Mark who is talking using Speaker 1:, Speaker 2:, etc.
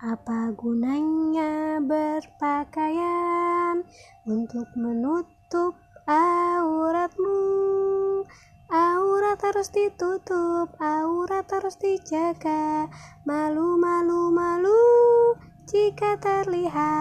Speaker 1: Apa gunanya berpakaian untuk menutup auratmu? Aurat harus ditutup, aurat harus dijaga. Malu, malu, malu jika terlihat.